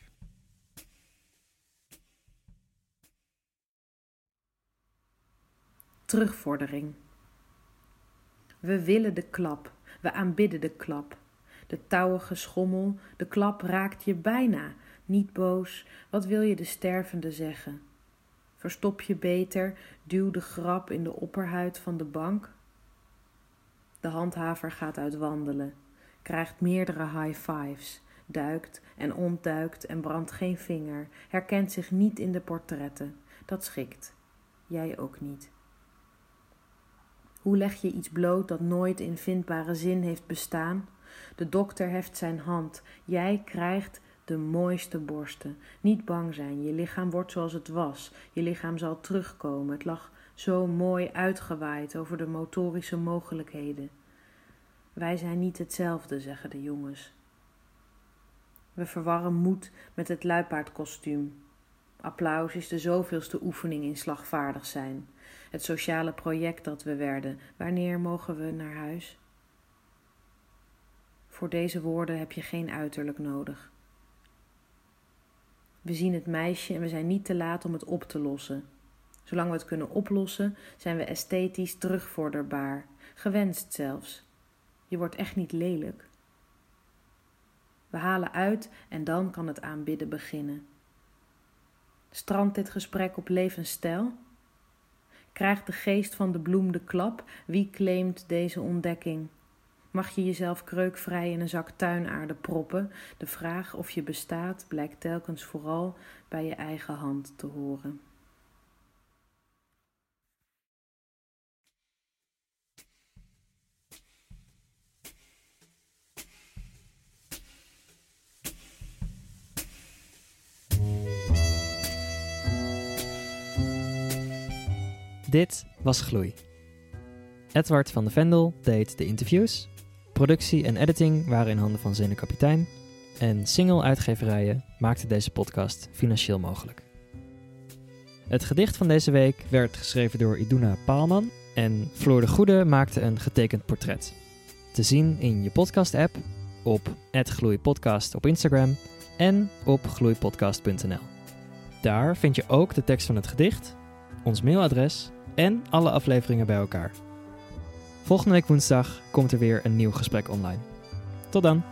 Terugvordering. We willen de klap, we aanbidden de klap. De touwige schommel, de klap raakt je bijna. Niet boos, wat wil je de stervende zeggen? Verstop je beter, duw de grap in de opperhuid van de bank. De handhaver gaat uit wandelen, krijgt meerdere high fives, duikt en ontduikt en brandt geen vinger, herkent zich niet in de portretten. Dat schikt. Jij ook niet. Hoe leg je iets bloot dat nooit in vindbare zin heeft bestaan? De dokter heft zijn hand. Jij krijgt de mooiste borsten. Niet bang zijn, je lichaam wordt zoals het was. Je lichaam zal terugkomen. Het lag zo mooi uitgewaaid over de motorische mogelijkheden. Wij zijn niet hetzelfde, zeggen de jongens. We verwarren moed met het luipaardkostuum. Applaus is de zoveelste oefening in slagvaardig zijn het sociale project dat we werden. Wanneer mogen we naar huis? Voor deze woorden heb je geen uiterlijk nodig. We zien het meisje en we zijn niet te laat om het op te lossen. Zolang we het kunnen oplossen, zijn we esthetisch terugvorderbaar, gewenst zelfs. Je wordt echt niet lelijk. We halen uit en dan kan het aanbidden beginnen. Strandt dit gesprek op levensstijl? Krijgt de geest van de bloem de klap? Wie claimt deze ontdekking? Mag je jezelf kreukvrij in een zak tuinaarde proppen? De vraag of je bestaat blijkt telkens vooral bij je eigen hand te horen. Dit was Gloei. Edward van de Vendel deed de interviews Productie en editing waren in handen van Zene Kapitein. En single uitgeverijen maakten deze podcast financieel mogelijk. Het gedicht van deze week werd geschreven door Iduna Paalman en Floor de Goede maakte een getekend portret. Te zien in je podcast-app, op @gloeipodcast op Instagram en op gloeipodcast.nl. Daar vind je ook de tekst van het gedicht, ons mailadres en alle afleveringen bij elkaar. Volgende week woensdag komt er weer een nieuw gesprek online. Tot dan!